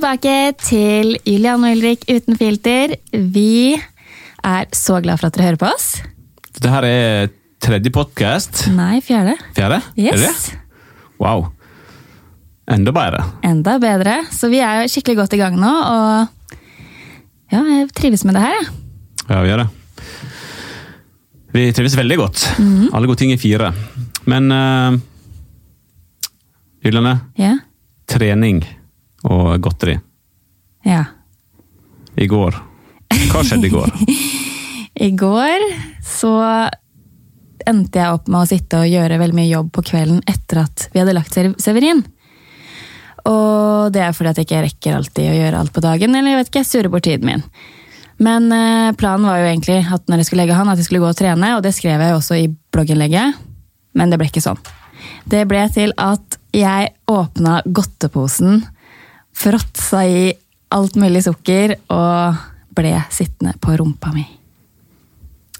Tilbake til Julian og Ulrik uten filter. Vi er så glad for at dere hører på oss. Dette her er tredje podkast. Nei, fjerde. Fjerde? Er det Yes. Wow. Enda bedre. Enda bedre. Så vi er jo skikkelig godt i gang nå, og ja, jeg trives med det her. jeg. Ja, vi gjør det. Vi trives veldig godt. Mhm. Alle gode ting er fire. Men uh, Juliane, yeah. trening og godteri. ja. I går. Hva skjedde i går? I går så endte jeg opp med å sitte og gjøre veldig mye jobb på kvelden etter at vi hadde lagt Sever- Severin. Og det er fordi at jeg ikke rekker alltid å gjøre alt på dagen, eller jeg vet ikke, jeg surrer bort tiden min. Men eh, planen var jo egentlig at når jeg skulle legge han, at jeg skulle gå og trene, og det skrev jeg jo også i blogginnlegget, men det ble ikke sånn. Det ble til at jeg åpna godteposen, fråtsa i alt mulig sukker og ble sittende på rumpa mi.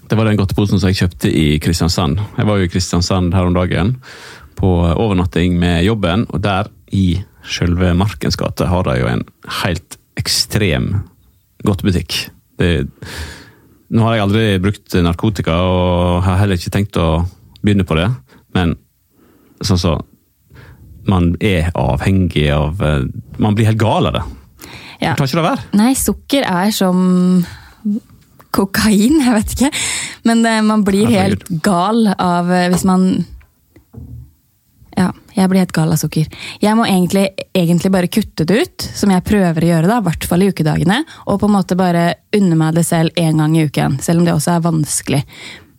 Det var den godteposen som jeg kjøpte i Kristiansand. Jeg var jo i Kristiansand her om dagen på overnatting med jobben, og der i selve Markens gate har de jo en helt ekstrem godtebutikk. Det, nå har jeg aldri brukt narkotika og har heller ikke tenkt å begynne på det, men sånn så man er avhengig av eh, Man blir helt gal av det. Ja. tar ikke det være? Nei, sukker er som kokain, jeg vet ikke. Men eh, man blir helt gal av eh, hvis man Ja, jeg blir helt gal av sukker. Jeg må egentlig, egentlig bare kutte det ut, som jeg prøver å gjøre, da, i hvert fall i ukedagene. Og på en måte bare unne meg det selv én gang i uken, selv om det også er vanskelig.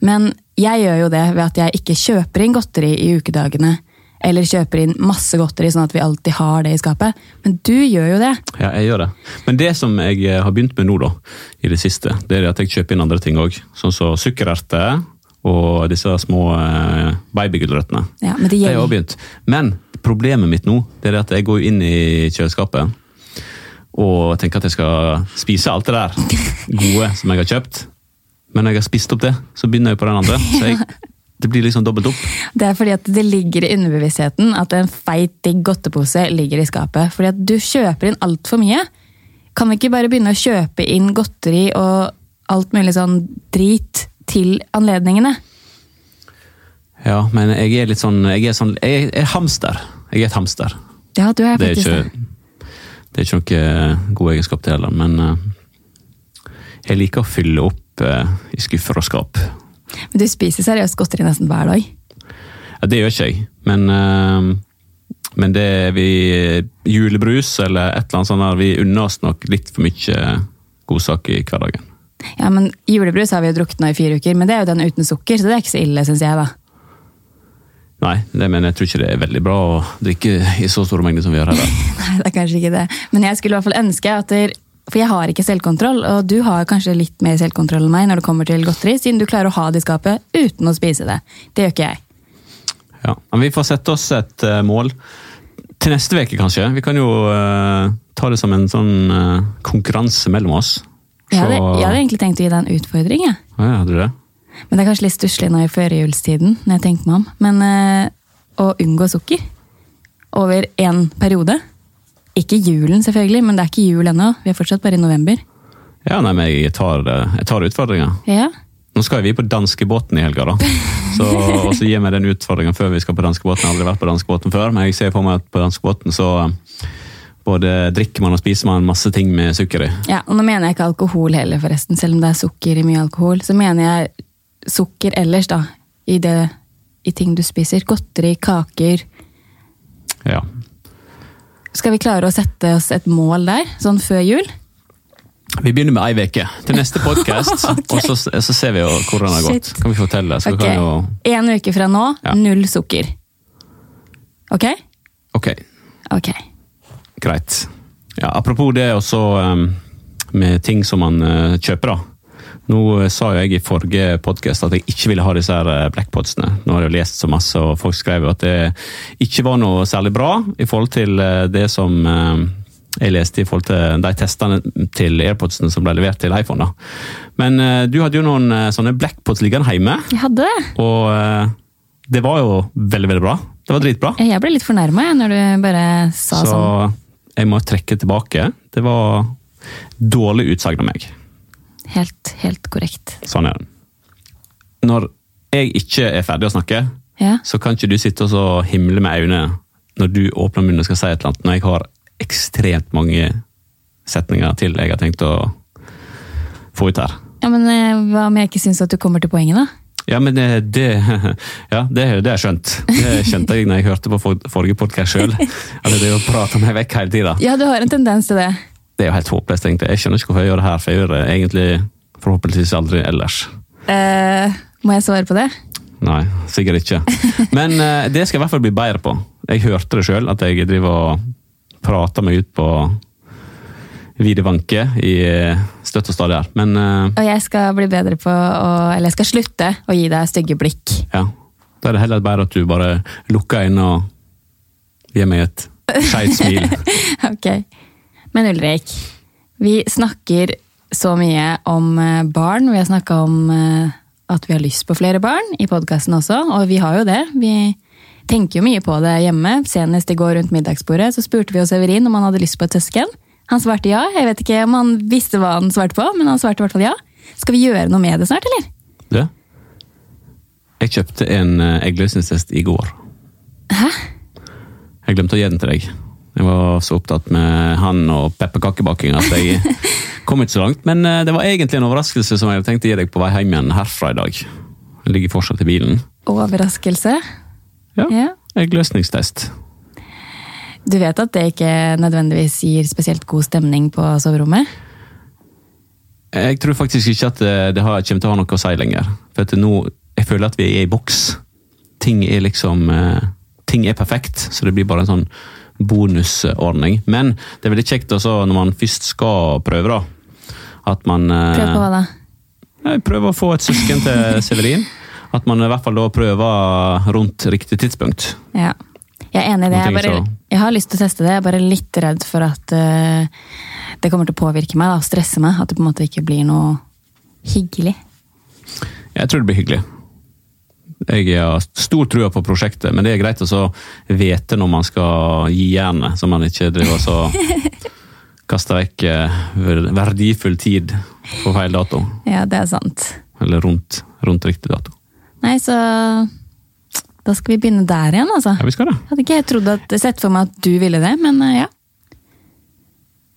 Men jeg gjør jo det ved at jeg ikke kjøper inn godteri i ukedagene. Eller kjøper inn masse godteri, sånn at vi alltid har det i skapet. Men du gjør jo det. Ja, jeg gjør det. Men det som jeg eh, har begynt med nå, da, i det siste, det er at jeg kjøper inn andre ting òg. Sånn som sukkererter og disse små eh, babygulrøttene. Ja, men det Det har jeg begynt. Men problemet mitt nå det er at jeg går inn i kjøleskapet og tenker at jeg skal spise alt det der gode som jeg har kjøpt. Men når jeg har spist opp det, så begynner jeg på den andre. Så jeg, det blir liksom dobbelt opp. Det er fordi at det ligger i underbevisstheten at en feit, digg godtepose ligger i skapet. Fordi at du kjøper inn altfor mye. Kan vi ikke bare begynne å kjøpe inn godteri og alt mulig sånn drit til anledningene? Ja, men jeg er litt sånn Jeg er, sånn, jeg er hamster. Jeg er et hamster. Ja, du er Det er faktisk ikke, det. det er ikke noe god egenskap til heller, men eh, jeg liker å fylle opp eh, i skuffer og skap. Men du spiser seriøst godteri nesten hver dag. Ja, det gjør ikke jeg, men, eh, men det er vi julebrus eller et eller annet sånt der, vi unner oss nok litt for mye godsak i hverdagen. Ja, men Julebrus har vi jo drukket nå i fire uker, men det er jo den uten sukker, så det er ikke så ille, syns jeg. da. Nei, det, men jeg tror ikke det er veldig bra å drikke i så store mengder som vi gjør her. Nei, det er kanskje ikke det. Men jeg skulle i hvert fall ønske at For jeg har ikke selvkontroll, og du har kanskje litt mer selvkontroll enn meg når det kommer til godteri, siden du klarer å ha det i skapet uten å spise det. Det gjør ikke jeg. Ja, men Vi får sette oss et uh, mål til neste uke, kanskje. Vi kan jo uh, ta det som en sånn uh, konkurranse mellom oss. Jeg hadde, jeg hadde egentlig tenkt å gi deg en utfordring, jeg. Ja, hadde du det? Men det er kanskje litt stusslig nå i førjulstiden, når jeg tenker meg om. Men å unngå sukker over en periode Ikke julen, selvfølgelig, men det er ikke jul ennå. Vi er fortsatt bare i november. Ja, nei, men jeg tar, eh, jeg tar utfordringa. Ja, Nå skal vi på danskebåten i helga, da. Så, og så gir meg den utfordringa før vi skal på danskebåten. Jeg har aldri vært på danskebåten før, men jeg ser for meg at på danskebåten så eh, både drikker man og spiser man masse ting med sukker i. Ja, og nå mener jeg ikke alkohol heller, forresten, selv om det er sukker i mye alkohol. Så mener jeg sukker ellers, da, i, det, i ting du spiser. Godteri, kaker. Ja. Skal vi klare å sette oss et mål der, sånn før jul? Vi begynner med ei uke til neste podkast, okay. og så, så ser vi jo hvordan det har gått. Shit. Kan vi fortelle? Så okay. jo En uke fra nå, Ja. null sukker. Ok? Ok, Ok. greit. Ja, apropos det også um, med ting som man uh, kjøper, da. Nå uh, sa jo jeg i forrige podkast at jeg ikke ville ha disse her uh, blackpodsene. Nå har jeg jo lest så masse, og folk skrev jo at det ikke var noe særlig bra i forhold til uh, det som jeg leste i forhold til de testene til AirPodsene som ble levert til iPhone. da. Men du hadde jo noen sånne blackpods liggende hjemme, Jeg hadde det. og det var jo veldig, veldig bra. Det var dritbra. Jeg ble litt fornærma når du bare sa Så sånn. jeg må trekke tilbake. Det var dårlig utsagn av meg. Helt, helt korrekt. Sånn er det. Når jeg ikke er ferdig å snakke, Ja. så kan ikke du sitte og så himle med øynene når du åpner munnen og skal si et eller annet, når jeg har ekstremt mange setninger til jeg har tenkt å få ut her. ja, men eh, hva om jeg ikke syns at du kommer til poenget, da? Ja, men det, det, ja, det, det er skjønt. Det skjønte jeg når jeg hørte på for, forrige podkast sjøl. At jeg prater meg vekk hele tida. Ja, du har en tendens til det. Det er jo helt håpløst, egentlig. Jeg skjønner ikke hvorfor jeg gjør det her, for jeg gjør det egentlig forhåpentligvis aldri ellers. Uh, må jeg svare på det? Nei, sikkert ikke. Men uh, det skal jeg i hvert fall bli bedre på. Jeg hørte det sjøl, at jeg driver og prater meg ut på videvanke i eh, støtt og stadig her. Men uh, Og jeg skal bli bedre på å Eller jeg skal slutte å gi deg stygge blikk. ja, da er det heller bedre at du bare lukker øynene og gir meg et skeivt smil. ok. Men Ulrik, vi snakker så mye om eh, barn. Vi har snakka om eh, at vi har lyst på flere barn i podkasten også, og vi har jo det. Vi tenker jo mye på det hjemme. Senest i går rundt middagsbordet så spurte vi jo Severin om han hadde lyst på et søsken. Han svarte ja. Jeg vet ikke om han visste hva han svarte på, men han svarte i hvert fall ja. Skal vi gjøre noe med det snart, eller? Ja. jeg kjøpte en eh, eggløsningstest i går. Hæ? Jeg glemte å gi den til deg. Jeg var så opptatt med han og pepperkakebaking at jeg kom ikke så langt. Men eh, det var egentlig en overraskelse som jeg tenkte å gi deg på vei hjem igjen herfra i dag. Jeg ligger fortsatt i bilen. Overraskelse. Ja, Ja. eggløsningstest. Du vet at det ikke nødvendigvis gir spesielt god stemning på soverommet? Jeg tror faktisk ikke at det, det kommer til å ha noe å si lenger. For nå, jeg føler at vi er i boks. Ting er liksom eh, Ting er perfekt, så det blir bare en sånn bonusordning. Men det er veldig kjekt også når man først skal prøve, da. At man Prøve på hva da? Jeg prøver å få et søsken til Severin. At man i hvert fall da prøver rundt riktig tidspunkt. Ja. Jeg er enig i det. Jeg, bare, jeg har lyst til å teste det. Jeg er bare litt redd for at uh, det kommer til å påvirke meg da, og stresse meg. At det på en måte ikke blir noe hyggelig. Jeg tror det blir hyggelig. Jeg har stor trua på prosjektet, men det er greit å så vite når man skal gi jernet, så man ikke driver så kaster vekk eh, verdifull tid på feil dato. Ja, det er sant. Eller rundt, rundt riktig dato. Nei, så da skal vi begynne der igjen, altså. Ja, vi skal det. Hadde ikke jeg trodd at, sett for meg at du ville det, men eh, ja.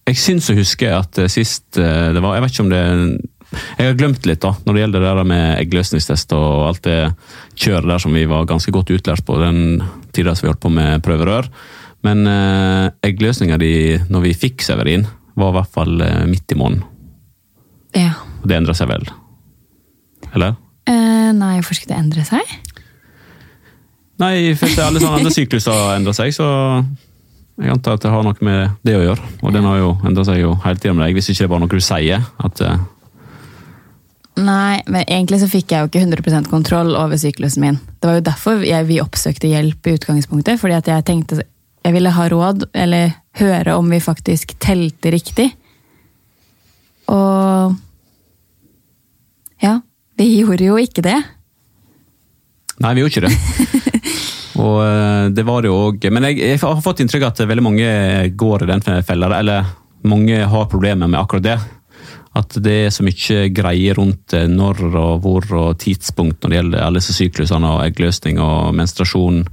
Jeg syns å huske at eh, sist det var Jeg vet ikke om det Jeg har glemt litt, da, når det gjelder det der med eggløsningstest og alt det kjøret der som vi var ganske godt utlært på den tida som vi holdt på med prøverør. Men eh, eggløsninga di når vi fikk Severin, var i hvert fall eh, midt i måneden. ja. Og det endra seg vel? Eller? Eh, nei, hvorfor skulle det endre seg? Nei, først at alle sånne andre sykluser endra seg, så jeg antar at det har noe med det å gjøre. Og den har jo endra seg jo hele tida med deg, hvis ikke det er bare noe du sier. at eh, Nei, men egentlig så fikk jeg jo ikke 100% kontroll over syklusen min. Det var jo derfor jeg, vi oppsøkte hjelp i utgangspunktet, fordi at jeg tenkte jeg ville ha råd, eller høre om vi faktisk telte riktig. Og ja, vi gjorde jo ikke det. Nei, vi gjorde ikke det. Og eh, det var det jo òg Men jeg, jeg har fått inntrykk av at veldig mange går i den fella, eller mange har problemer med akkurat det. At det er så mye greier rundt eh, når og hvor og tidspunkt når det gjelder alle disse syklusene og eggløsning og menstruasjon.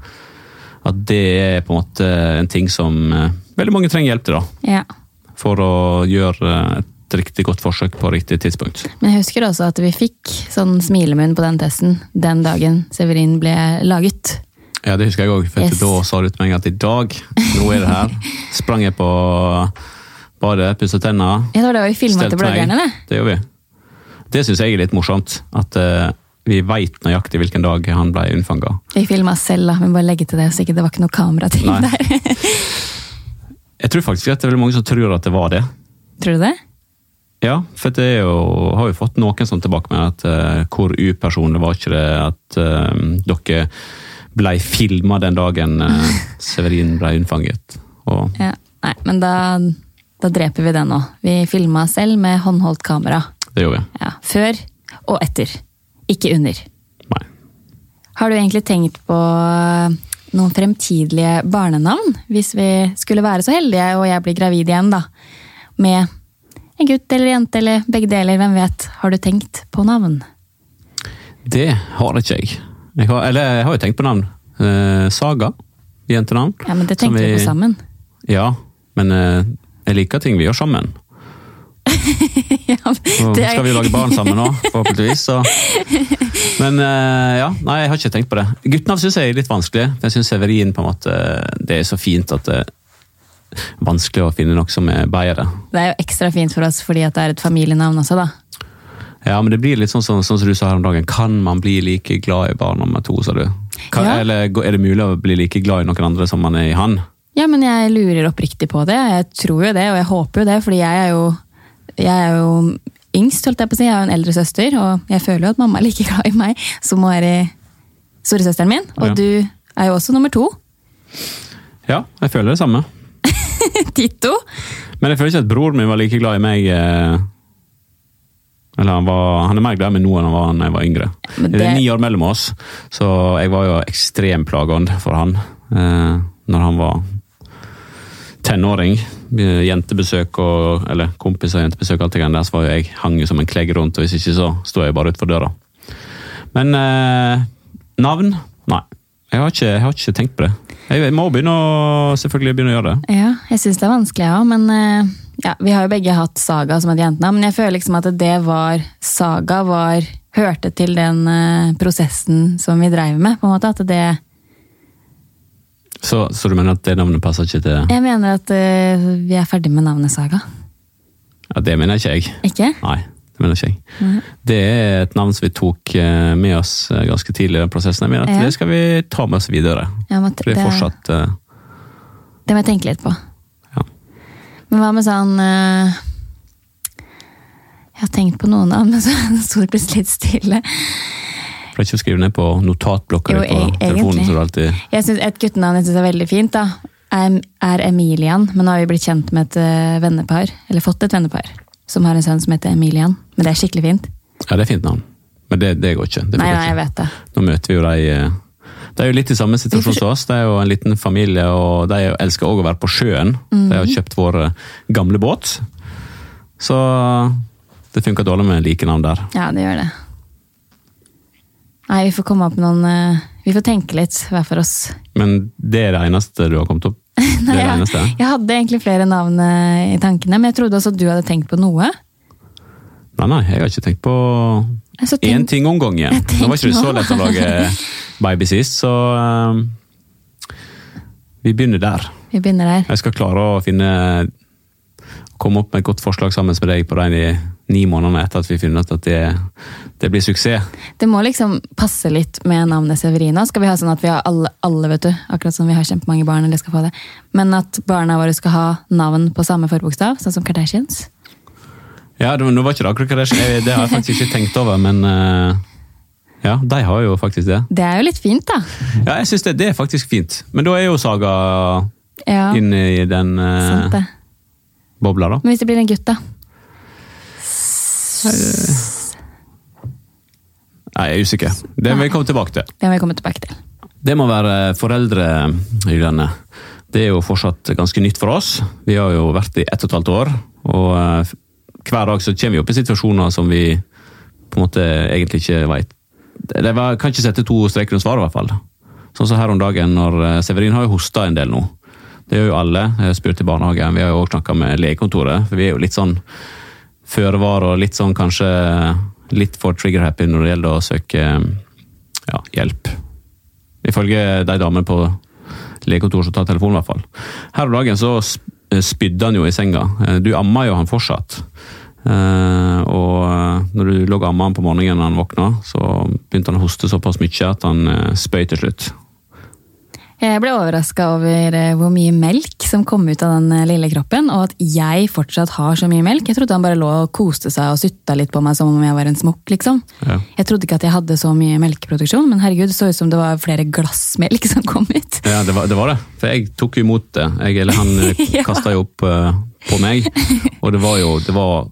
At det er på en måte en ting som eh, veldig mange trenger hjelp til, da. Ja. For å gjøre et riktig godt forsøk på riktig tidspunkt. Men jeg husker også at vi fikk sånn smilemunn på den testen den dagen Severin ble laget. Ja, det husker jeg òg. For Yes. da sa du til meg at i dag, nå er det her. Sprang jeg på badet, pusse tenner. Ja, det var det vi filma til bloggerne, det. Det gjør vi. Det syns jeg er litt morsomt. At uh, vi veit nøyaktig hvilken dag han ble unnfanga. Vi filma selv, da, men bare legge til det, så ikke det var ikke noe kamerating Nei. der. Jeg tror faktisk at det er veldig mange som tror at det var det. Tror du det? Ja, for det jo, har jo fått noen sånn tilbake med at uh, hvor upersonlig var ikke det at uh, dere ble filma den dagen Severin ble unnfanget. Og Ja. Nei, men da, da dreper vi det nå. Vi filma selv med håndholdt kamera. det gjorde vi. Ja, Før og etter. Ikke under. Nei. Har du egentlig tenkt på noen fremtidige barnenavn, hvis vi skulle være så heldige og jeg blir gravid igjen, da. Med en gutt eller jente eller begge deler, hvem vet. Har du tenkt på navn? Det har ikke jeg. jeg har, eller jeg har jo tenkt på navn. Eh, Saga. Jentenavn. Ja, men det tenkte vi, vi på sammen. Ja, men eh, jeg liker ting vi gjør sammen. ja, Så det skal vi lage barn sammen nå, forhåpentligvis. Så. Men eh, ja, nei, jeg har ikke tenkt på det. Guttenavn syns jeg er litt vanskelig. Jeg syns Severin på en måte, det er så fint at det er vanskelig å finne noe som er bedre. Det er jo ekstra fint for oss fordi at det er et familienavn også, da. Ja, men det blir litt sånn, sånn, sånn som du sa her om dagen. Kan man bli like glad i barn nummer to, sa du? Kan, Ja. Eller er det mulig å bli like glad i noen andre som man er i han? Ja, men jeg lurer oppriktig på det. Jeg tror jo det, og jeg håper jo det, fordi jeg er jo, jeg er jo yngst, holdt jeg på å si. Jeg har jo en eldre søster, og jeg føler jo at mamma er like glad i meg som hun er i storesøsteren min. Og Ja. du er jo også nummer to. Ja, jeg føler det samme. Tito. Men jeg føler ikke at broren min var like glad i meg eh, Eller han, var, han er mer glad i meg nå enn han var da jeg var yngre. Det... Det er ni år mellom oss, så jeg var jo ekstremt plagende for han eh, når han var tenåring. Eh, Jentebesøk og Eller kompiser og jentebesøk, alt det greiene der, så var jo jeg hang som en klegg rundt, og hvis ikke så sto jeg bare utenfor døra. Men eh, navn? Nei. Jeg har, ikke, jeg har ikke tenkt på det. Jeg må begynne å, selvfølgelig begynne å gjøre det. Ja, jeg syns det er vanskelig, ja. Men eh, ja, vi har jo begge hatt Saga som et jentenavn. Men jeg føler liksom at det var Saga var hørte til den eh, prosessen som vi dreiv med. på en måte, at det Så, så du mener at det navnet passer ikke til Jeg mener at uh, vi er ferdig med navnet Saga. Ja, Det mener ikke jeg. Ikke? Nei, det mener ikke jeg. Det er et navn som vi tok eh, med oss eh, ganske tidlig i den prosessen. Jeg mener at Ja. Det skal vi ta med oss videre. Ja, For det er fortsatt det må jeg tenke litt på. Ja. Men hva med sånn Jeg har tenkt på noen navn, men så sto det plutselig litt stille. For ikke å skrive ned på notatblokka Jo, di på e- telefonen. egentlig. du alltid... Jeg synes Et guttenavn jeg synes er veldig fint, da, er, Emilian. Men nå har vi blitt kjent med et eh, vennepar, eller fått et vennepar, som har en sønn som heter Emilian. Men det er skikkelig fint. Ja, det er fint navn. Men det, det går ikke. Det Nei, nei, jeg vet det. Nå møter vi jo de eh, De er jo litt i samme situasjon som oss. De er jo en liten familie, og de elsker òg å være på sjøen. De Mhm. har kjøpt vår eh, gamle båt. Så det funker dårlig med like navn der. Ja, det gjør det. Nei, vi får komme opp med noen eh, Vi får tenke litt hver for oss. Men det er det eneste du har kommet opp? Det Nei, er det jeg, jeg hadde egentlig flere navn eh, i tankene, men jeg trodde også at du hadde tenkt på noe. Nei, nei, jeg har ikke tenkt på Så én ting om gangen. Nå var ikke det så lett å lage baby sist, så um, vi begynner der. Vi begynner der. Jeg skal klare å finne komme opp med et godt forslag sammen med deg på de ni månedene etter at vi finner ut at det, det blir suksess. Det må liksom passe litt med navnet Severina. Skal vi ha sånn at vi har alle, alle vet du, akkurat som vi har kjempemange barn, eller skal få det. Men at barna våre skal ha navn på samme forbokstav, sånn som Kardashians. Ja, det, Nå var ikke det akkurat hva det har jeg faktisk ikke tenkt over, men eh, ja, de har jo faktisk det. Det er jo litt fint, da. Ja, jeg synes det, det er faktisk fint. Men da er jo Saga Ja, inne i den eh, bobla, da. Men hvis det blir en gutt, da? Nei, jeg er usikker. Det må vi komme tilbake til. Det må vi komme tilbake til. Det må være foreldrehyllene. Det er jo fortsatt ganske nytt for oss. Vi har jo vært i ett og et halvt år, og eh, hver dag så kommer vi opp i situasjoner som vi på en måte egentlig ikke veit Det var, kan ikke sette to streker under svaret, i hvert fall. Sånn som her om dagen, når eh, Severin har jo hosta en del nå. Det gjør jo alle. Jeg har spurt i barnehagen. Vi har jo også snakka med legekontoret, for vi er jo litt sånn føre var og litt sånn kanskje litt for trigger-happy når det gjelder å søke ja, hjelp. Ifølge de damene på legekontoret som tar telefonen, i hvert fall. Her om dagen så spydde han jo i senga. Eh, Du amma jo han fortsatt. Eh, og eh, når du lå og amma han på morgenen når han våkna, så begynte han å hoste såpass mye at han spøy til slutt. Jeg ble overraska over eh, hvor mye melk som kom ut av den eh, lille kroppen, og at jeg fortsatt har så mye melk. Jeg trodde han bare lå og koste seg og sutta litt på meg som om jeg var en smokk, liksom. Ja. Jeg trodde ikke at jeg hadde så mye melkeproduksjon, men herregud, det så ut som det var flere glass melk som kom ut. Ja, det var, det var det. For jeg tok jo imot det. Jeg, eller han Ja. ja. kasta jo opp eh, på meg, og det var jo det var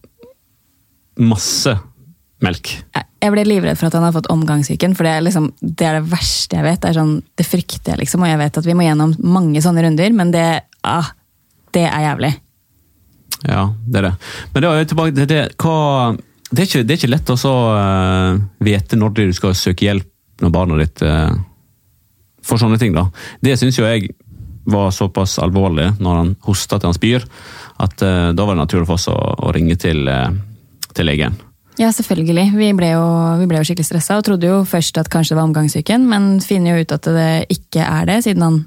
masse melk. Jeg, ble livredd for at han har fått omgangssyken, for det er, liksom, det er det verste jeg vet. Det, sånn, det frykter jeg, liksom, og jeg vet at vi må gjennom mange sånne runder, men det, ah, det er jævlig. Ja, det er det. Men det er, tilbake til det, hva, det, er ikke, det er ikke lett å så, uh, vite når du skal søke hjelp når barna ditt uh, får sånne ting. da. Det syns jo jeg var såpass alvorlig når han hosta til han spyr, at uh, da var det naturlig for oss å, å ringe til, til legen. Ja, selvfølgelig. Vi ble jo, vi ble jo skikkelig stressa og trodde jo først at kanskje det var omgangssyken, men finner jo ut at det ikke er det, siden han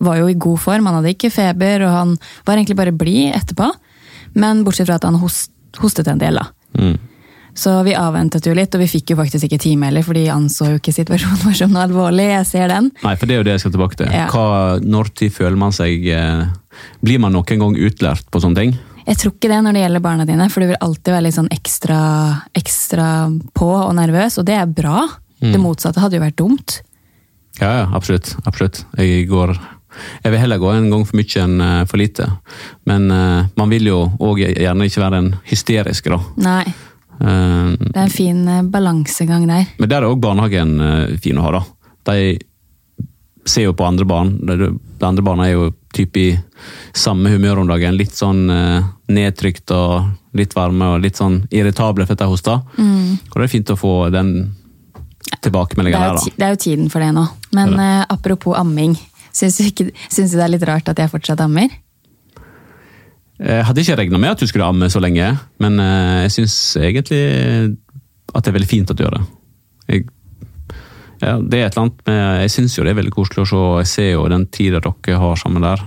var jo i god form. Han hadde ikke feber, og han var egentlig bare blid etterpå. Men bortsett fra at han host, hostet en del, da. Mm. Så vi avventet jo litt, og vi fikk jo faktisk ikke time heller, for de anså jo ikke situasjonen vår som noe alvorlig. Jeg ser den. Nei, for det er jo det jeg skal tilbake til. Ja. Hva, når tid føler man seg eh, Blir man noen gang utlært på sånne ting? Jeg tror ikke det når det gjelder barna dine, for du vil alltid være litt sånn ekstra, ekstra på og nervøs, og det er bra. Mm. Det motsatte hadde jo vært dumt. Ja, ja, absolutt. absolutt. Jeg går jeg vil heller gå en gang for mye enn eh, for lite. Men uh, man vil jo òg gjerne ikke være en hysterisk, da. Nei. Uh, det er en fin balansegang der. Men der er òg barnehagen fin å ha, da. De ser jo på andre barn. De andre barna er jo typ i samme humør om dagen. Litt sånn eh, nedtrykt og litt varme og litt sånn irritable for at de hoster. Mm. Og det er fint å få den tilbakemeldinga der, da. Det er jo tiden for det nå. Men det eh, apropos amming. Syns du, ikke, syns du det er litt rart at jeg fortsatt ammer? Jeg hadde ikke regna med at du skulle amme så lenge, men eh, jeg syns egentlig at det er veldig fint at du gjør det. Jeg ja, det er et eller annet med, Jeg syns jo det er veldig koselig å se. Jeg ser jo den tida dere har sammen der.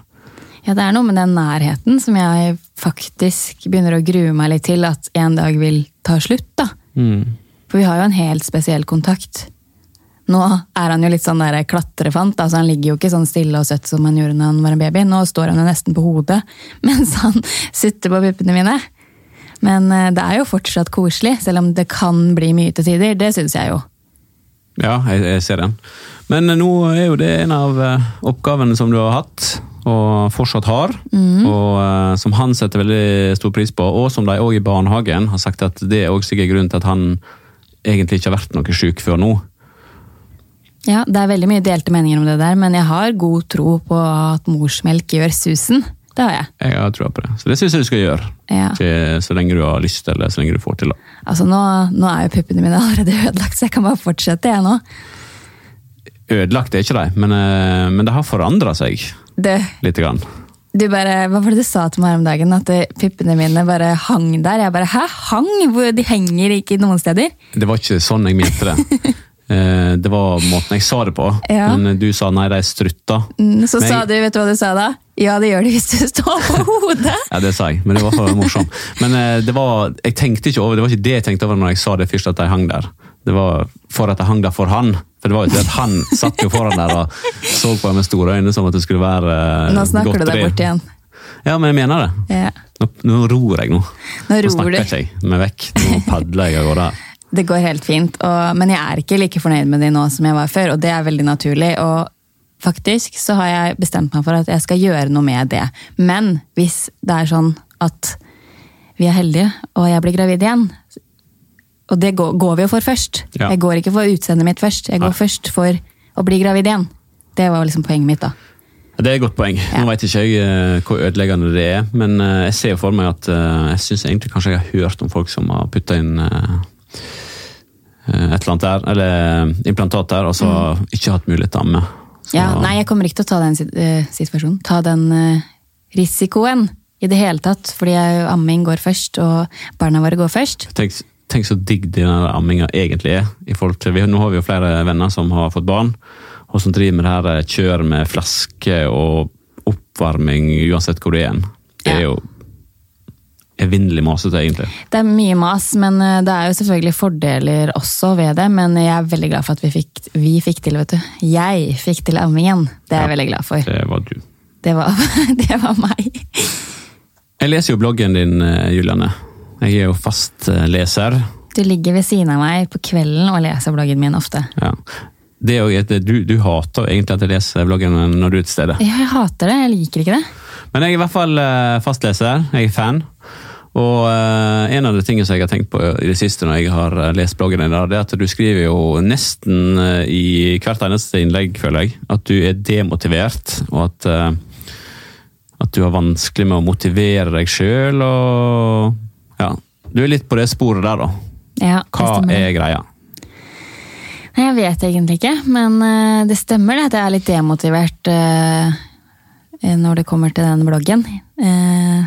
Ja, det er noe med den nærheten som jeg faktisk begynner å grue meg litt til at en dag vil ta slutt. da. Mm. For vi har jo en helt spesiell kontakt. Nå er han jo litt sånn der klatrefant. altså Han ligger jo ikke sånn stille og søtt som han gjorde når han var en baby. Nå står han jo nesten på hodet mens han sutter på puppene mine. Men eh, det er jo fortsatt koselig, selv om det kan bli mye til tider. Det syns jeg jo. Ja, jeg, jeg, ser den. Men nå er jo det en av eh, oppgavene som du har hatt, og fortsatt har. Mm. Og uh, som han setter veldig stor pris på, og som de òg i barnehagen har sagt at det er også sikkert grunnen til at han egentlig ikke har vært noe syk før nå. Ja, det er veldig mye delte meninger om det der, men jeg har god tro på at morsmelk gjør susen. Det har jeg. Jeg har tro på det. Så det syns jeg du skal gjøre. Ja. Til, så lenge du har lyst, eller så lenge du får til. da. Altså, nå, nå er jo puppene mine allerede ødelagt, så jeg kan bare fortsette, jeg nå. Ødelagt er ikke de, men, eh, men det har forandra seg det, litt. Grann. Du bare, hva var det du sa til meg her om dagen? At puppene mine bare hang der? Jeg bare, hæ? Hang? De henger ikke noen steder? Det var ikke sånn jeg mente det. Eh, det var måten jeg sa det på, ja. men du sa nei, de strutta. Mm, så men sa du, vet du hva du sa da? Ja, det gjør de hvis du står på hodet. ja, det sa jeg, men det var for morsomt. Men eh, det var, jeg tenkte ikke over, det var ikke det jeg tenkte over når jeg sa det først, at de hang der. Det var for at de hang der for han. For det var jo ikke at Han satt jo foran der og så på meg med store øyne som at det skulle være godteri. Nå snakker du deg bort igjen. Ja, men jeg mener det. Ja. Nå, nå ror jeg nå. Nå, nå snakker jeg ikke meg vekk. Nå padler jeg av gårde. Det går helt fint, og, men jeg er ikke like fornøyd med de nå som jeg var før, og det er veldig naturlig. og faktisk så har jeg bestemt meg for at jeg skal gjøre noe med det. Men hvis det er sånn at vi er heldige, og jeg blir gravid igjen Og det går, går vi jo for først. Ja. Jeg går ikke for utseendet mitt først. Jeg går Nei. først for å bli gravid igjen. Det var liksom poenget mitt. da. Det er et godt poeng. Ja. Nå vet ikke jeg uh, hvor ødeleggende det er, men uh, jeg ser for meg at uh, jeg syns egentlig kanskje jeg har hørt om folk som har putta inn et eller annet der, eller implantat der, og så mm. ikke hatt mulighet til å amme. Ja, nei, jeg kommer ikke til å ta den uh, situasjonen. Ta den uh, risikoen i det hele tatt. Fordi amming går først, og barna våre går først. Tenk, tenk så digg denne amminga egentlig er. til, vi, Nå har vi jo flere venner som har fått barn, og som driver med det her eh, kjør med flaske og oppvarming uansett hvor du er. Det er ja. jo evinnelig masete, egentlig. Det er mye mas, men eh, det er jo selvfølgelig fordeler også ved det. Men jeg er veldig glad for at vi fikk, vi fikk til, vet du. Jeg fikk til ammingen. Det er jeg veldig glad for. Det var du. Det var, det var, meg. Jeg leser jo bloggen din, eh, Juliane. Jeg er jo fast eh, leser. Du ligger ved siden av meg på kvelden og leser bloggen min ofte. Ja. Det er jo, du, du hater egentlig at jeg leser bloggen når du er til stede. Ja, jeg hater det. Jeg liker ikke det. Men jeg er i hvert fall fastleser. Jeg er fan. Og eh, en av de tingene som jeg har tenkt på i det siste når jeg har eh, lest bloggen din, det er at du skriver jo nesten eh, i hvert eneste innlegg, føler jeg, at du er demotivert, og at, at du har vanskelig med å motivere deg sjøl, og ja, du er litt på det sporet der, da. Ja, det Hva stemmer. er greia? Jeg vet egentlig ikke, men det stemmer det at jeg er litt demotivert når det kommer til den bloggen. Eh,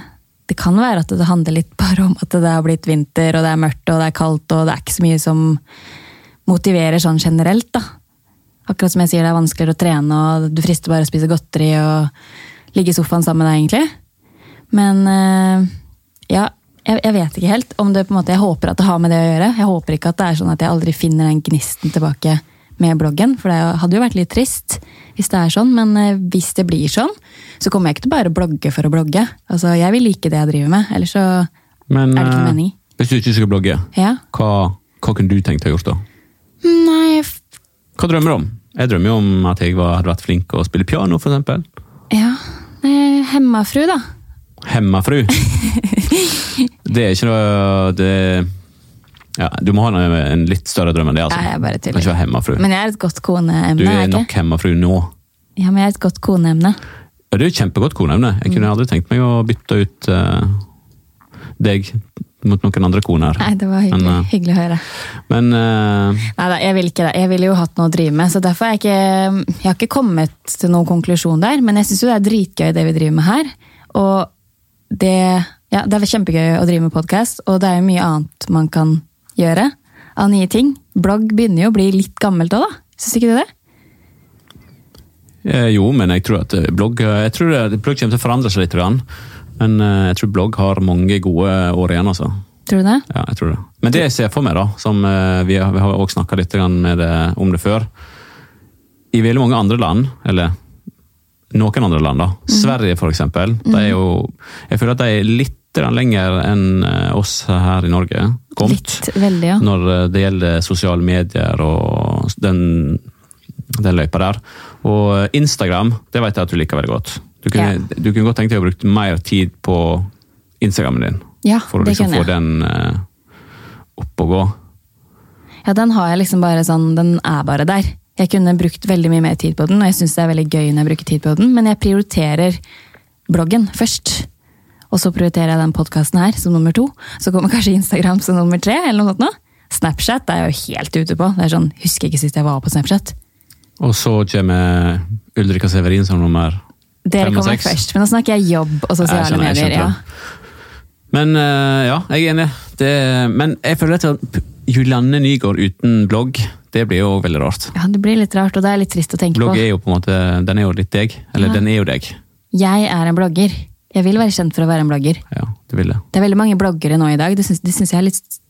det kan være at det handler litt bare om at det har blitt vinter, og det er mørkt og det er kaldt, og det er ikke så mye som motiverer sånn generelt, da. Akkurat som jeg sier, det er vanskeligere å trene, og du frister bare å spise godteri og ligge i sofaen sammen med deg, egentlig. Men eh, ja, jeg, jeg vet ikke helt om det på en måte Jeg håper at det har med det å gjøre. Jeg håper ikke at det er sånn at jeg aldri finner den gnisten tilbake med bloggen, for det hadde jo vært litt trist hvis det er sånn, men eh, hvis det blir sånn, så kommer jeg ikke til bare å blogge for å blogge. Altså, Jeg vil like det jeg driver med, ellers så Men er det ikke noe eh, mening. hvis du ikke skal blogge, Ja. hva, hva kunne du tenkt deg å gjort da? Nei, Hva drømmer du om? Jeg drømmer jo om at jeg var, hadde vært flink å spille piano, eksempel. ja. Hemmafru, da. Hemmafru. Det er ikke noe det, ja, Du må ha en, en litt større drøm enn det. altså. Nei, jeg bare kan ikke være hemmafru. Men jeg er et godt koneemne. Du er er nok ikke? hemmafru nå. Ja, men jeg er et godt koneemne. Ja, Det er jo kjempegodt koneemne. Jeg Mm. kunne aldri tenkt meg å bytte ut uh, deg mot noen andre koner. Nei, det var hyggelig, Men, uh, hyggelig å høre. Men uh, Nei da, jeg vil ikke det. Jeg ville jo hatt noe å drive med, så derfor har jeg ikke Jeg har ikke kommet til noen konklusjon der, men jeg syns jo det er dritgøy det vi driver med her. Og det Ja, det er kjempegøy å drive med podkast, og det er jo mye annet man kan gjøre av nye ting. Blogg begynner jo å bli litt gammelt òg, da. Syns ikke du det? eh, jo, men jeg tror at eh, blogg jeg tror blogg kommer til å forandre seg litt. grann. Men eh, jeg tror blogg har mange gode år igjen, altså. Tror du det? Ja, jeg tror det. Men det jeg ser for meg, da, som eh, vi har, vi har også snakka litt med det, om det før I veldig mange andre land, eller noen andre land, da, Sverige for eksempel, de er jo Jeg føler at de er litt lenger enn eh, oss her i Norge kommet. Litt veldig, ja. Når eh, det gjelder sosiale medier og den, den løypa der. Og eh, Instagram, det vet jeg at du liker veldig godt. Du kunne, du kunne godt tenkt deg å bruke mer tid på Instagrammen din. Ja, For å liksom få den eh, opp og gå. Ja, den har jeg liksom bare sånn, den er bare der. Jeg kunne brukt veldig mye mer tid på den, og jeg syns det er veldig gøy når jeg bruker tid på den, men jeg prioriterer bloggen først. Og så prioriterer jeg den podkasten her som nummer to. Så kommer kanskje Instagram som nummer tre, eller noe sånt nå. Snapchat er jeg jo helt ute på. Det er sånn, Husker ikke sist jeg var på Snapchat. Og så kommer Ulrika Severin som nummer Dere Fem og seks. Dere kommer først, men nå snakker jeg jobb og Jeg sosiale skjønner, jeg medier. ja. Men eh, ja, jeg er enig. Det, men jeg føler at Julianne Nygaard uten blogg, det blir jo veldig rart. ja, det blir litt rart, og det er litt trist å tenke Blogg på. er jo på en måte, den er jo litt deg. Eller Ja. den er jo deg. Jeg er en blogger. Jeg vil være kjent for å være en blogger. Ja, du vil det. Det er veldig mange bloggere nå i dag, det syns, syns jeg er litt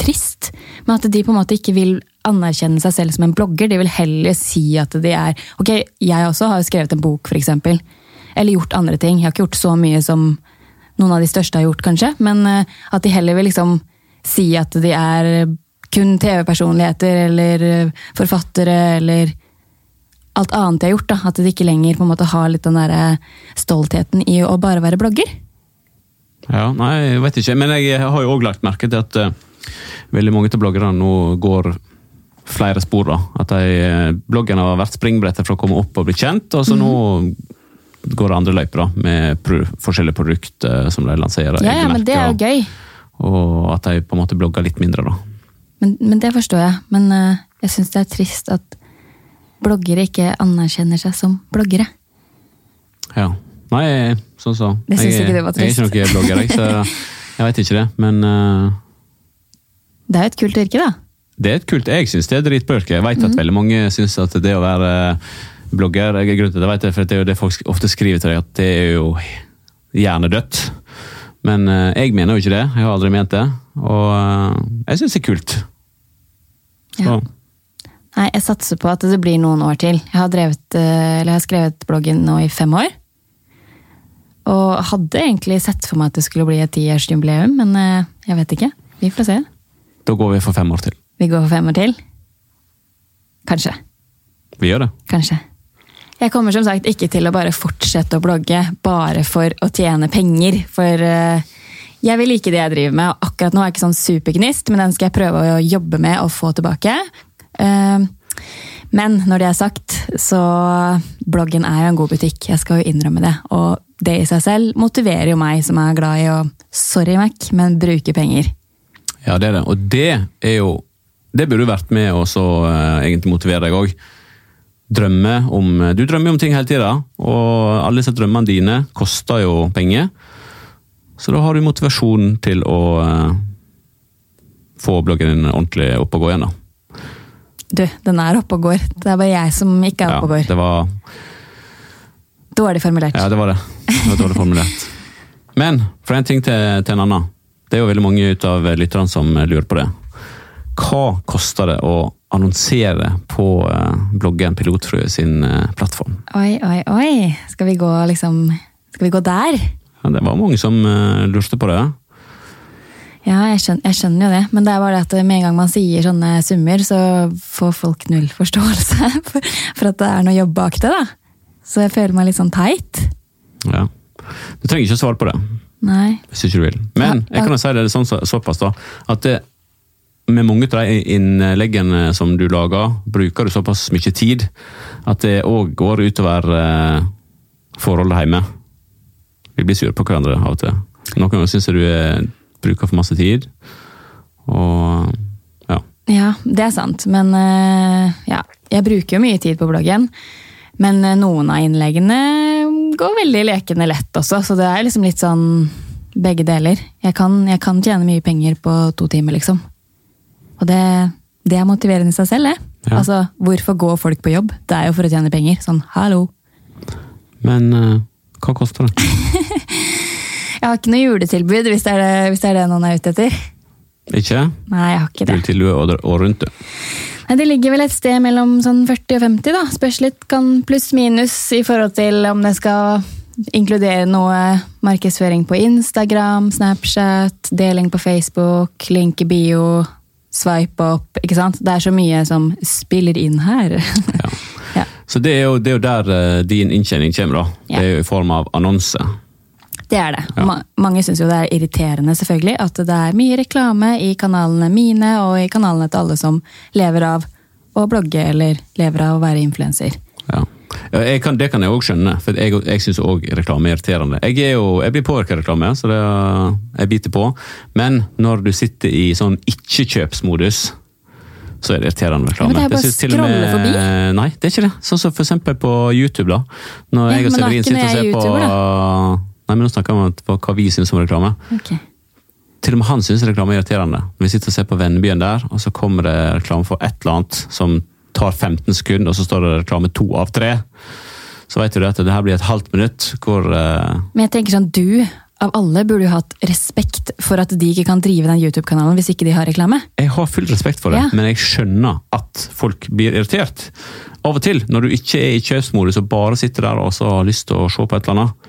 trist. Men at de på en måte ikke vil anerkjenne seg selv som en blogger. De vil heller si at de er Ok, jeg også har skrevet en bok, for eksempel. Eller gjort andre ting. Jeg har ikke gjort så mye som noen av de største har gjort, kanskje. Men eh, at de heller vil liksom si at de er kun TV-personligheter eller eh, forfattere eller alt annet jeg har gjort. da, At det ikke lenger på en måte har litt den der stoltheten i å bare være blogger. Ja, nei, jeg vet ikke. Men jeg har jo òg lagt merke til at uh, veldig mange av bloggerne nå går flere spor. da. At de, eh, har vært springbrettet for å komme opp og bli kjent, og så nå går det andre løyper da, med pro forskjellige produkter som de lanserer. Ja, ja, men det er jo gøy. Og at de på en måte blogger litt mindre, da. Men, men det forstår jeg. Men uh, jeg syns det er trist at bloggere ikke anerkjenner seg som bloggere. Ja. Nei, sånn så. Det synes jeg, ikke du var trist. Jeg er ikke noen blogger, jeg, så jeg vet ikke det. Men uh... Det er jo et kult yrke, da. det er et kult Jeg syns det er dritbørke. Jeg vet at at veldig mange syns at det å være blogger jeg, grunnen til det, vet jeg, for det er jo det folk ofte skriver til deg, at det er jo hjernedødt. Men eh, jeg mener jo ikke det. Jeg har aldri ment det. Og eh, jeg syns det er kult. Så Ja. Nei, jeg satser på at det blir noen år til. Jeg har, drevet, eh, eller jeg har skrevet bloggen nå i fem år. Og hadde egentlig sett for meg at det skulle bli et tiårsjubileum, men eh, jeg vet ikke. Vi får se. da går vi for fem år til. Vi går for fem år til. Kanskje. Vi gjør det. Kanskje. Jeg kommer som sagt ikke til å bare fortsette å blogge bare for å tjene penger. For eh, Jeg vil like det jeg driver med, og akkurat nå er jeg ikke sånn supergnist, men den skal jeg prøve å jobbe med og få tilbake. Eh, Men når det er sagt, så bloggen er jo en god butikk, jeg skal jo innrømme det. Og det i seg selv motiverer jo meg som er glad i å, sorry Mac, men bruke penger. Ja, det er det. Og det er jo Det burde vært med å så, eh, egentlig motivere deg òg. Drømme om Du drømmer jo om ting hele tida, og alle disse drømmene dine koster jo penger. Så da har du motivasjon til å eh, få bloggen din ordentlig opp og gå igjen. da. Du, den er oppe og går. Det er bare jeg som ikke er oppe og går. det var, Dårlig formulert. ja, det var det. Det var dårlig formulert. Men fra en ting til, til en annen. Det er jo veldig mange ut av lytterne som lurer på det. Hva koster det å annonsere på eh, bloggen Pilotfrø sin eh, plattform? Oi, oi, oi. Skal vi gå liksom Skal vi gå der? Ja, det var mange som eh, lurte på det. Ja, jeg skjønner, jeg skjønner jo det, men det er bare det at med en gang man sier sånne summer, så får folk null forståelse for, for at det er noe jobb bak det, da. Så jeg føler meg litt sånn teit. Ja. Du trenger ikke å svare på det, Nei. hvis ikke du vil. Men jeg kan jo si det sånn, så- såpass, da, at det, med mange av de innleggene som du lager, bruker du såpass mye tid at det òg går utover eh, forholdet hjemme. Vi blir sure på hverandre av og til. Noen ganger syns jeg du eh, bruker for masse tid. Og ja. Ja, det er sant, men eh, ja. Jeg bruker jo mye tid på bloggen. Men eh, noen av innleggene går veldig lekende lett også, så det er liksom litt sånn begge deler. Jeg kan, jeg kan tjene mye penger på to timer, liksom. Og det, det er motiverende i seg selv, det. Ja. Altså, hvorfor går folk på jobb? Det er jo for å tjene penger. Sånn, hallo. Men eh, hva koster det? Jeg har ikke noe juletilbud, hvis det er det, hvis det, er det noen er ute etter. Ikke? Nei, jeg har ikke det. Juletilbud og, og rundt det. Nei, Det ligger vel et sted mellom sånn 40 og 50, da. Spørs litt kan pluss-minus i forhold til om det skal inkludere noe markedsføring på Instagram, Snapchat, deling på Facebook, link i bio, swipe opp. ikke sant? Det er så mye som spiller inn her. Ja. ja. Så det er jo, det er jo der eh, din inntjening kommer, da. Ja. Det er jo i form av annonse. Det er det. Ja. Ma mange syns jo det er irriterende selvfølgelig, at det er mye reklame i kanalene mine og i kanalene til alle som lever av å blogge eller lever av å være influenser. Ja. Kan, det kan jeg òg skjønne, for jeg, jeg syns òg reklame er irriterende. Jeg, er jo, jeg blir påvirket av reklame, så det, jeg biter på. Men når du sitter i sånn ikke-kjøpsmodus, så er det irriterende reklame. Ja, men det er bare å skrolle forbi. Nei, det er ikke det. Sånn som for eksempel på YouTube, da. Når Ja, jeg og er Severin sitter og ser er på Nei, men nå snakker vi om hva- vi syns om reklame. Okay. Til og med han syns reklame er irriterende. Vi sitter og ser på Vennebyen der, og så kommer det reklame for et eller annet som tar 15 sekunder, og så står det reklame to av tre. Så vet du at det her blir et halvt minutt hvor uh... Men jeg tenker sånn, du av alle burde jo hatt respekt for at de ikke kan drive den YouTube-kanalen hvis ikke de har reklame. Jeg har full respekt for det, Ja. men jeg skjønner at folk blir irritert. Av og til, når du ikke er i kjøpsmodus og bare sitter der og så har lyst til å se på et eller annet.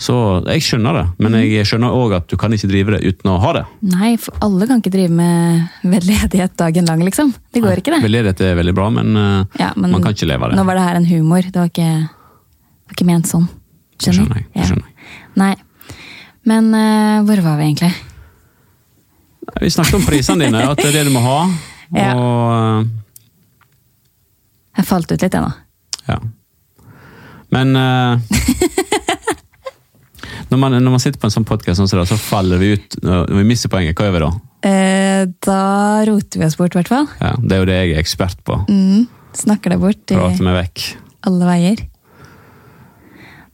Så jeg skjønner det, men jeg skjønner òg at du kan ikke drive det uten å ha det. Nei, for alle kan ikke drive med veldedighet dagen lang, liksom. Det går ikke, det. Veldedighet er veldig bra, men, eh, Ja, men man kan ikke leve av det. Nå var det her en humor, det var ikke, det var ikke ment sånn. Det skjønner jeg. Det skjønner jeg. Nei. Men uh, hvor var vi egentlig? Vi snakket om prisene dine, at det er det du må ha. Ja. Og Jeg falt ut litt, jeg nå. ja. Men eh, når, man, når man sitter på en sånn podkast, så faller vi ut. Når vi mister poenget, hva gjør vi da? Eh, da roter vi oss bort, i hvert fall. Ja, det er jo det jeg er ekspert på. Mm. Snakker det bort i Prate meg vekk. alle veier.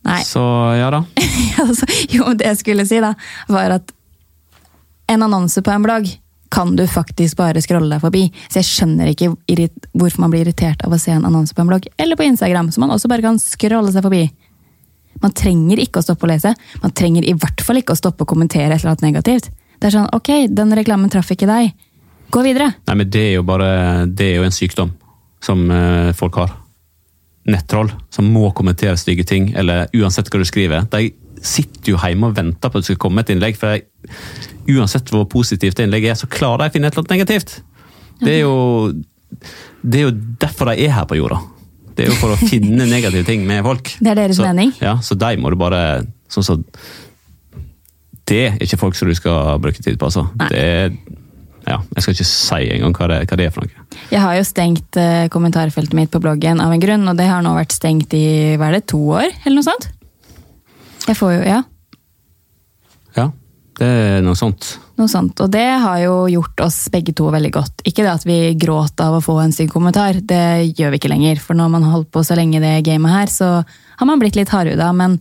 Nei. Så ja da. altså, jo, det jeg skulle si, da, var at en annonse på en blogg kan du faktisk bare scrolle deg forbi. Så jeg skjønner ikke hvorfor man blir irritert av å se en annonse på en blogg, eller på Instagram, som man også bare kan scrolle seg forbi. Man trenger ikke å stoppe å lese. Man trenger i hvert fall ikke å stoppe å kommentere et eller annet negativt. Det er sånn, ok, den reklamen traff ikke deg. Gå videre. Nei, men det er jo bare Det er jo en sykdom som eh, folk har. Nettroll som må kommentere stygge ting, eller uansett hva du skriver. De sitter jo hjemme og venter på at det skal komme et innlegg, for de, uansett hvor positivt innlegget er, så klarer de å finne et eller annet negativt. Det er jo, det er jo derfor de er her på jorda. Det er jo for å finne negative ting med folk. Det er deres så, mening. Ja, så de må du bare Sånn som det er ikke folk som du skal bruke tid på, altså. Nei. Det er, ja, jeg skal ikke si engang hva, det- hva det er for noe. Jeg har jo stengt eh, kommentarfeltet mitt på bloggen av en grunn, og det har nå vært stengt i hva er det, to år, eller noe sånt? Jeg får jo, ja, Ja, det er noe sånt. Noe sånt. Og det har jo gjort oss begge to veldig godt. Ikke det at vi gråt av å få en stygg kommentar, det gjør vi ikke lenger. For når man har holdt på så lenge i det gamet her, så har man blitt litt hardhuda. Men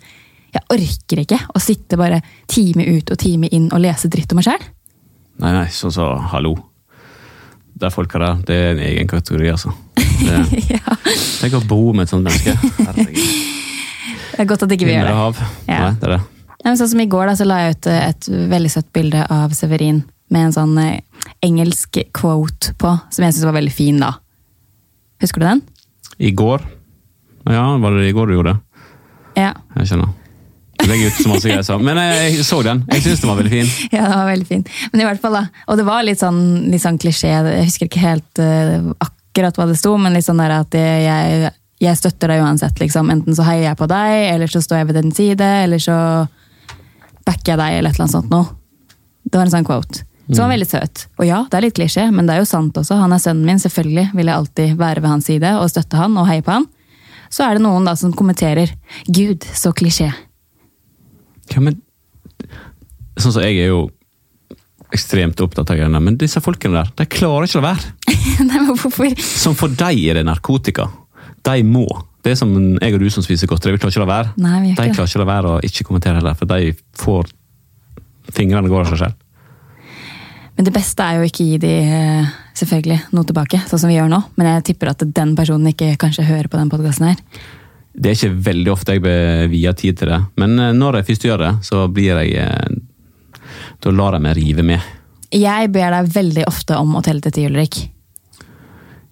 jeg orker ikke å sitte bare time ut og time inn og lese dritt om meg sjæl. Nei, nei, sånn så hallo. De folka der, det er en egen kategori, altså. Det, ja. tenk å bo med et sånt menneske. Herregud. Det er godt at ikke vi gjør det. hav. Ja. Nei, det er det. Ja, sånn som I går da, så la jeg ut eh, et veldig søtt bilde av Severin med en sånn eh, engelsk quote på, som jeg syntes var veldig fin. da. Husker du den? I går Ja, var det i går du gjorde det? Ja, Jeg skjønner. Legg ut så masse greier, sa. Men jeg, jeg så den. Jeg syns den var veldig fin. ja den var veldig fin. Men i hvert fall da, Og det var litt sånn, litt sånn klisjé, jeg husker ikke helt uh, akkurat hva det sto, men litt sånn der at jeg, jeg støtter deg uansett. liksom. Enten så heier jeg på deg, eller så står jeg ved din side, eller så backer jeg deg, eller et eller annet sånt noe. Det var en sånn quote. Som var veldig søt. Og ja, det er litt klisjé, men det er jo sant også. Han er sønnen min, selvfølgelig vil jeg alltid være ved hans side og støtte han og heie på han. Så er det noen da som kommenterer 'Gud, så klisjé'. Ja, men Sånn som jeg er jo ekstremt opptatt av greiene, men disse folkene der, de klarer ikke å la være. Nei, men hvorfor? Som for dem er det narkotika. De må. Det er som jeg og du som spiser godteri. Vi klarer ikke å la være. Nei, vi de ikke det. klarer ikke å la være å ikke kommentere heller, for de får Fingrene går av seg selv. Men det beste er jo ikke gi de eh, selvfølgelig noe tilbake, sånn som vi gjør nå. Men jeg tipper at den personen ikke kanskje hører på den podkasten her. Det er ikke veldig ofte jeg blir via tid til det, men eh, når jeg først gjør det, så blir jeg eh, Da lar jeg meg rive med. Jeg ber deg veldig ofte om å telle til ti, Ulrik.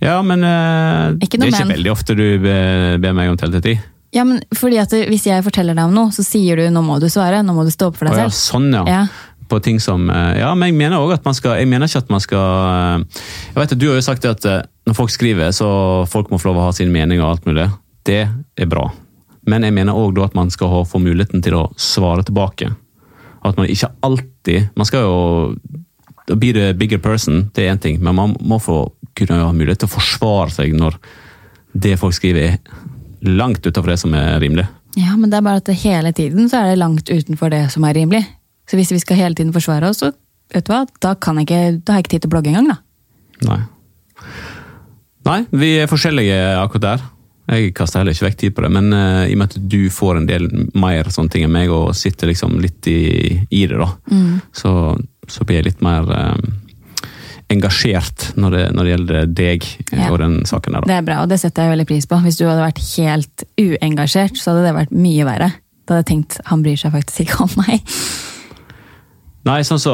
Ja, men uh, det er ikke men. veldig ofte du ber, ber meg om telle til ti. Ja, men fordi at Hvis jeg forteller deg om noe, så sier du 'nå må du svare', 'nå må du stå opp for deg ja, selv'. sånn, ja. Ja. På ting som eh, Ja, men jeg mener også at man skal Jeg mener ikke at man skal eh, Jeg vet at Du har jo sagt at eh, når folk skriver, så folk må få lov å ha sin mening og alt mulig. Det er bra. Men jeg mener òg at man skal få muligheten til å svare tilbake. At man ikke alltid Man skal jo Be the bigger person, det er én ting, men man må få kunne ha mulighet til å forsvare seg når det folk skriver, er langt utenfor det som er rimelig. Ja, men det er bare at hele tiden så er det langt utenfor det som er rimelig. Så hvis vi skal hele tiden forsvare oss, så vet du hva, da, kan jeg ikke, da har jeg ikke tid til å blogge engang, da. Nei. Nei, vi er forskjellige akkurat der. Jeg kaster heller ikke vekk tid på det, men uh, i og med at du får en del mer sånne ting enn meg, og sitter liksom litt i, i det, da, så, så blir jeg litt mer eh, engasjert når det, når det gjelder deg Ja. og den saken der. Da. Det er bra, og det setter jeg veldig pris på. Hvis du hadde vært helt uengasjert, så hadde det vært mye verre. Da hadde jeg tenkt han bryr seg faktisk ikke om meg. Nei, sånn så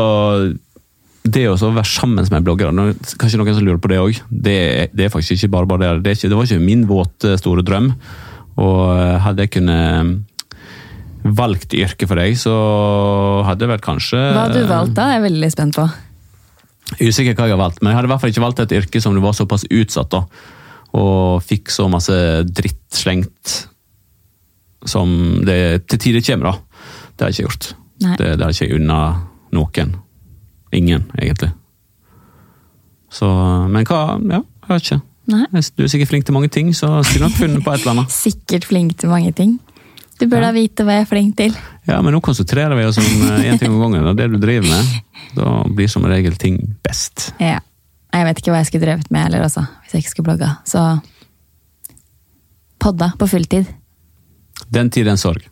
Det å være sammen med bloggere, kanskje noen som lurer på det òg, det, det er faktisk ikke bare bare det. Det, ikke, det var ikke min våte, store drøm. Og eh, hadde jeg kunnet valgt yrke for deg, så hadde jeg vel kanskje Hva hadde du valgt da? Jeg er veldig spent på. Usikker hva jeg har valgt, men jeg hadde i hvert fall ikke valgt et yrke som du var såpass utsatt, da. Og fikk så masse dritt slengt som det til tider kommer, da. Det har jeg ikke gjort. Nei. Det, det har ikke unna noen. Ingen, egentlig. Så Men hva Ja, jeg vet ikke. Nei. Du er sikkert flink til mange ting, så skulle nok funnet på et eller annet. Sikkert flink til mange ting. Du bør da vite hva jeg er flink til. Ja, men nå konsentrerer vi oss om én ting om gangen. Og det du driver med, da blir som regel ting best. Ja. Jeg vet ikke hva jeg skulle drevet med heller, altså, hvis jeg ikke skulle blogga. Så podda på fulltid. Den tid, den sorg.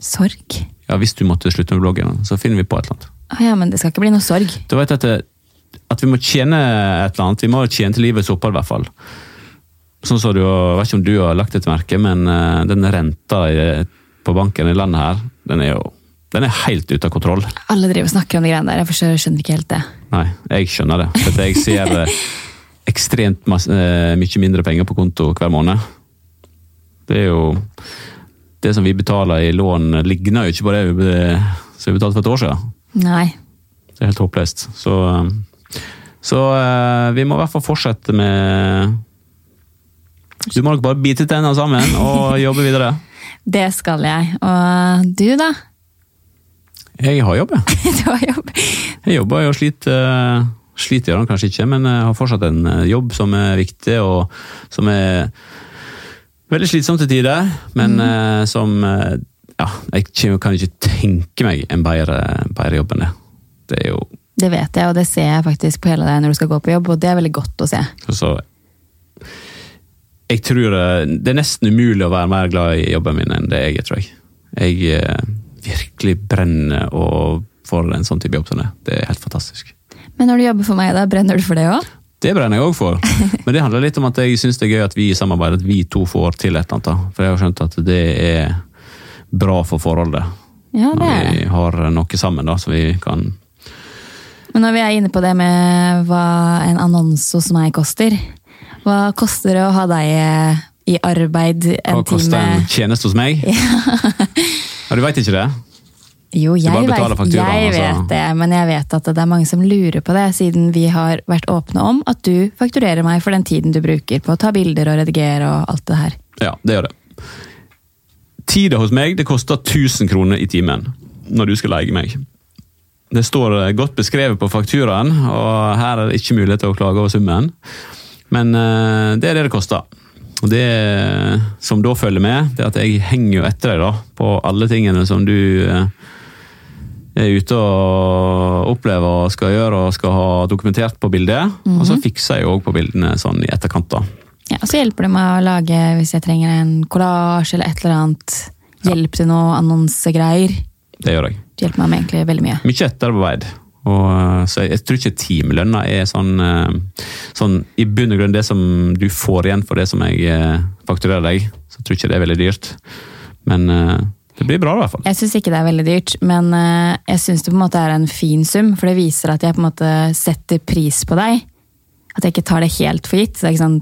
Sorg? Ja, Hvis du måtte slutte med bloggen, så finner vi på et eller annet. Ja, men det skal ikke bli noe sorg. Du vet at, det, at vi må tjene et eller annet. Vi må tjene til livets opphold, i hvert fall. Sånn som du, jeg vet ikke om du har lagt et merke, men eh, den renta på banken i landet her, den er jo den er helt ute av kontroll. Alle driver og snakker om de greiene der. Jeg skjønner ikke helt det. Nei, jeg skjønner det. For jeg ser eh, ekstremt masse, eh, mye mindre penger på konto hver måned. Det er jo Det som vi betaler i lån, ligner jo ikke på det vi, som vi betalte for et år siden. Nei. Det er helt håpløst. Så, så vi må i hvert fall fortsette med Du må nok bare bite tennene sammen og jobbe videre. Det skal jeg. Og du, da? Jeg har jobb, jeg. Du har jobb. Jeg jobber og sliter, sliter gjør han kanskje ikke, men jeg har fortsatt en eh, jobb som er viktig, og som er veldig slitsom til tider, men mm. som eh, Ja, jeg kan ikke tenke meg en bedre, bedre jobb enn det. Det er jo Det vet jeg, og det ser jeg faktisk på hele deg når du skal gå på jobb, og det er veldig godt å se. så Jeg tror eh, det er nesten umulig å være mer glad i jobben min enn det jeg er, tror jeg. Jeg eh, virkelig brenner og får en sånn type jobb som det. Det er helt fantastisk. Men når du jobber for meg, da brenner du for det òg? Det brenner jeg òg for. Men det handler litt om at jeg syns det er gøy at vi i samarbeid, at vi to får til et eller annet. For jeg har skjønt at det er bra for forholdet. Ja, det er det. vi har noe sammen da, så vi kan Men når vi er inne på det med hva en annonse hos meg koster, hva koster det å ha deg eh, i arbeid en time? Hva koster time? en tjeneste hos meg? Ja, du veit ikke det? Jo, jeg, vet, jeg altså. vet det, men jeg vet at det er mange som lurer på det, siden vi har vært åpne om at du fakturerer meg for den tiden du bruker på å ta bilder og redigere og alt det her. Ja, det gjør det. Tida hos meg det koster 1000 kroner i timen når du skal leie meg. Det står godt beskrevet på fakturaen, og her er det ikke mulighet til å klage over summen. Men eh, det er det det koster. Og det som da følger med, det er at jeg henger jo etter deg da, på alle tingene som du eh, er ute og opplever og skal gjøre og skal ha dokumentert på bildet. Og så fikser jeg òg på bildene sånn i etterkant. da. Ja, og så hjelper det meg å lage, hvis jeg trenger en kollasj eller et eller annet, hjelp til noe annonsegreier. Det gjør jeg. Det hjelper meg med egentlig veldig mye. mye etterarbeid. Og, eh, så jeg, jeg tror ikke timelønna er sånn, eh, sånn I bunn og grunn det som du får igjen for det som jeg eh, fakturerer deg, så jeg tror ikke det er veldig dyrt. Men det blir bra i hvert fall. Jeg syns ikke det er veldig dyrt, men jeg syns det på en måte er en fin sum, for det viser at jeg på en måte setter pris på deg. At jeg ikke tar det helt for gitt. Så det er ikke sånn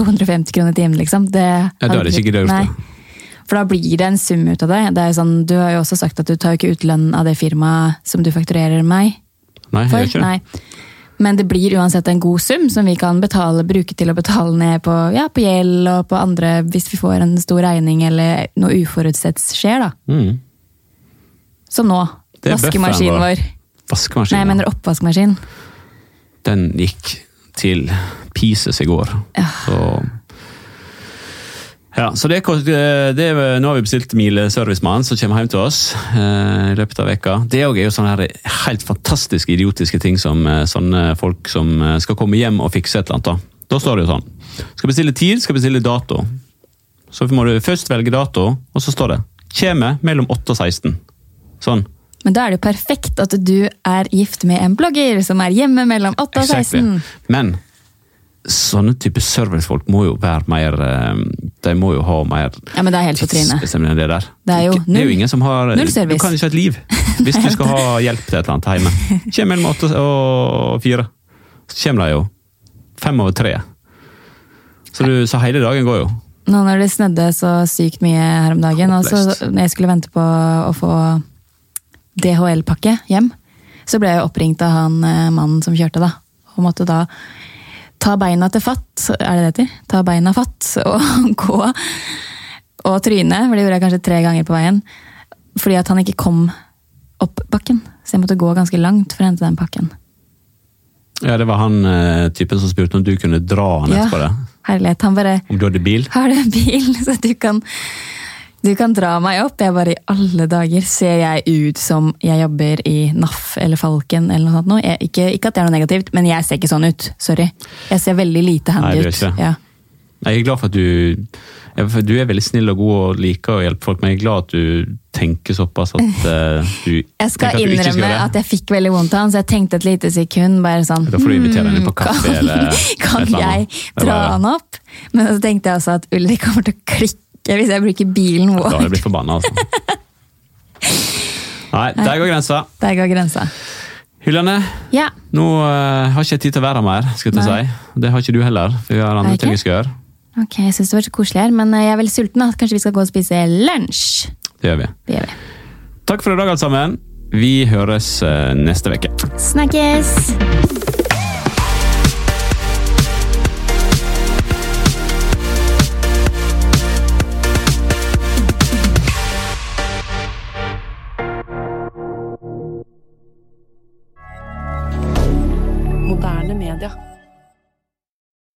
250 kroner i timen, liksom. Det Ja, da er det ikke gøy å. For da blir det en sum ut av det. det er sånn, du har jo også sagt at du tar ikke ut lønn av det firmaet som du fakturerer meg Nei, for. ikke det. Nei. Men det blir uansett en god sum som vi kan betale, bruke til å betale ned på, ja, på gjeld og på andre hvis vi får en stor regning eller noe uforutsett skjer. da. Mm. Som nå. Vaskemaskinen vår. Nei, jeg mener oppvaskmaskin. den gikk til pieces i går. Ja. Så ja, så det, kost- det er, Nå har vi bestilt mileservicemann som kommer hjem til oss eh, i løpet av veka. Det er jo sånne her helt fantastiske, idiotiske ting som eh, sånne folk som eh, skal komme hjem og fikse et eller annet. Da, da står det jo sånn. Skal bestille tid, skal bestille dato. Så må du først velge dato, og så står det 'Kjeme mellom 8 og 16'. Sånn. Men da er det jo perfekt at du er gift med en blogger som er hjemme mellom 8 og 16. Exactly. Men sånne type servicefolk må jo være mer eh, De må jo ha mer Ja, men det er helt på trynet. det der. Det er jo null. det er jo ingen som har. Du kan ikke ha et liv hvis du skal ha hjelp til et eller annet hjemme. Kjem mellom åtte og fire. Så kommer de jo fem over tre. Så, du, så hele dagen går jo. Nå når det snødde så sykt mye her om dagen, og så når jeg skulle vente på å få DHL-pakke hjem, så ble jeg oppringt av han eh, mannen som kjørte, da. Og måtte da ta beina til fatt, er det det heter? Ta beina fatt og gå. Og tryne, for det gjorde jeg kanskje tre ganger på veien. Fordi at han ikke kom opp bakken. Så jeg måtte gå ganske langt for å hente den pakken. Ja, Det var han eh, typen som spurte om du kunne dra han Ja. etterpå det. Herlighet. Han bare Om du hadde bil. Har du en bil, så du kan, du kan dra meg opp? Jeg bare, i alle dager, ser jeg ut som jeg jobber i NAF eller Falken eller noe sånt? noe. Jeg, ikke, ikke at det er noe negativt, men jeg ser ikke sånn ut. Sorry. Jeg ser veldig lite handy ut. Ja. Jeg er glad for at du Du er veldig snill og god og liker å hjelpe folk, men jeg er glad at du tenker såpass at uh, du Jeg skal at innrømme skal at jeg fikk veldig vondt av han, så jeg tenkte et lite sekund bare sånn Da får du invitere henne på hmm, kaffe kan, eller Kan eller jeg dra han opp? Men så tenkte jeg også at Ulrik kommer til å klikke hvis jeg bruker bilen Da vår. hadde jeg blitt forbanna, altså. Nei, der går grensa. Der går grensa. Hyllene, Ja. nå uh, har ikke jeg tid til å være her mer, skal jeg Nei. si. Det har ikke du heller, for vi har andre ting ikke? vi skal gjøre. Ok, jeg syns det var så koselig her, men jeg er veldig sulten. da. Kanskje vi skal gå og spise lunsj? Det gjør vi. Det gjør vi. Takk for i dag, alle sammen. Vi høres eh, neste uke. Snakkes!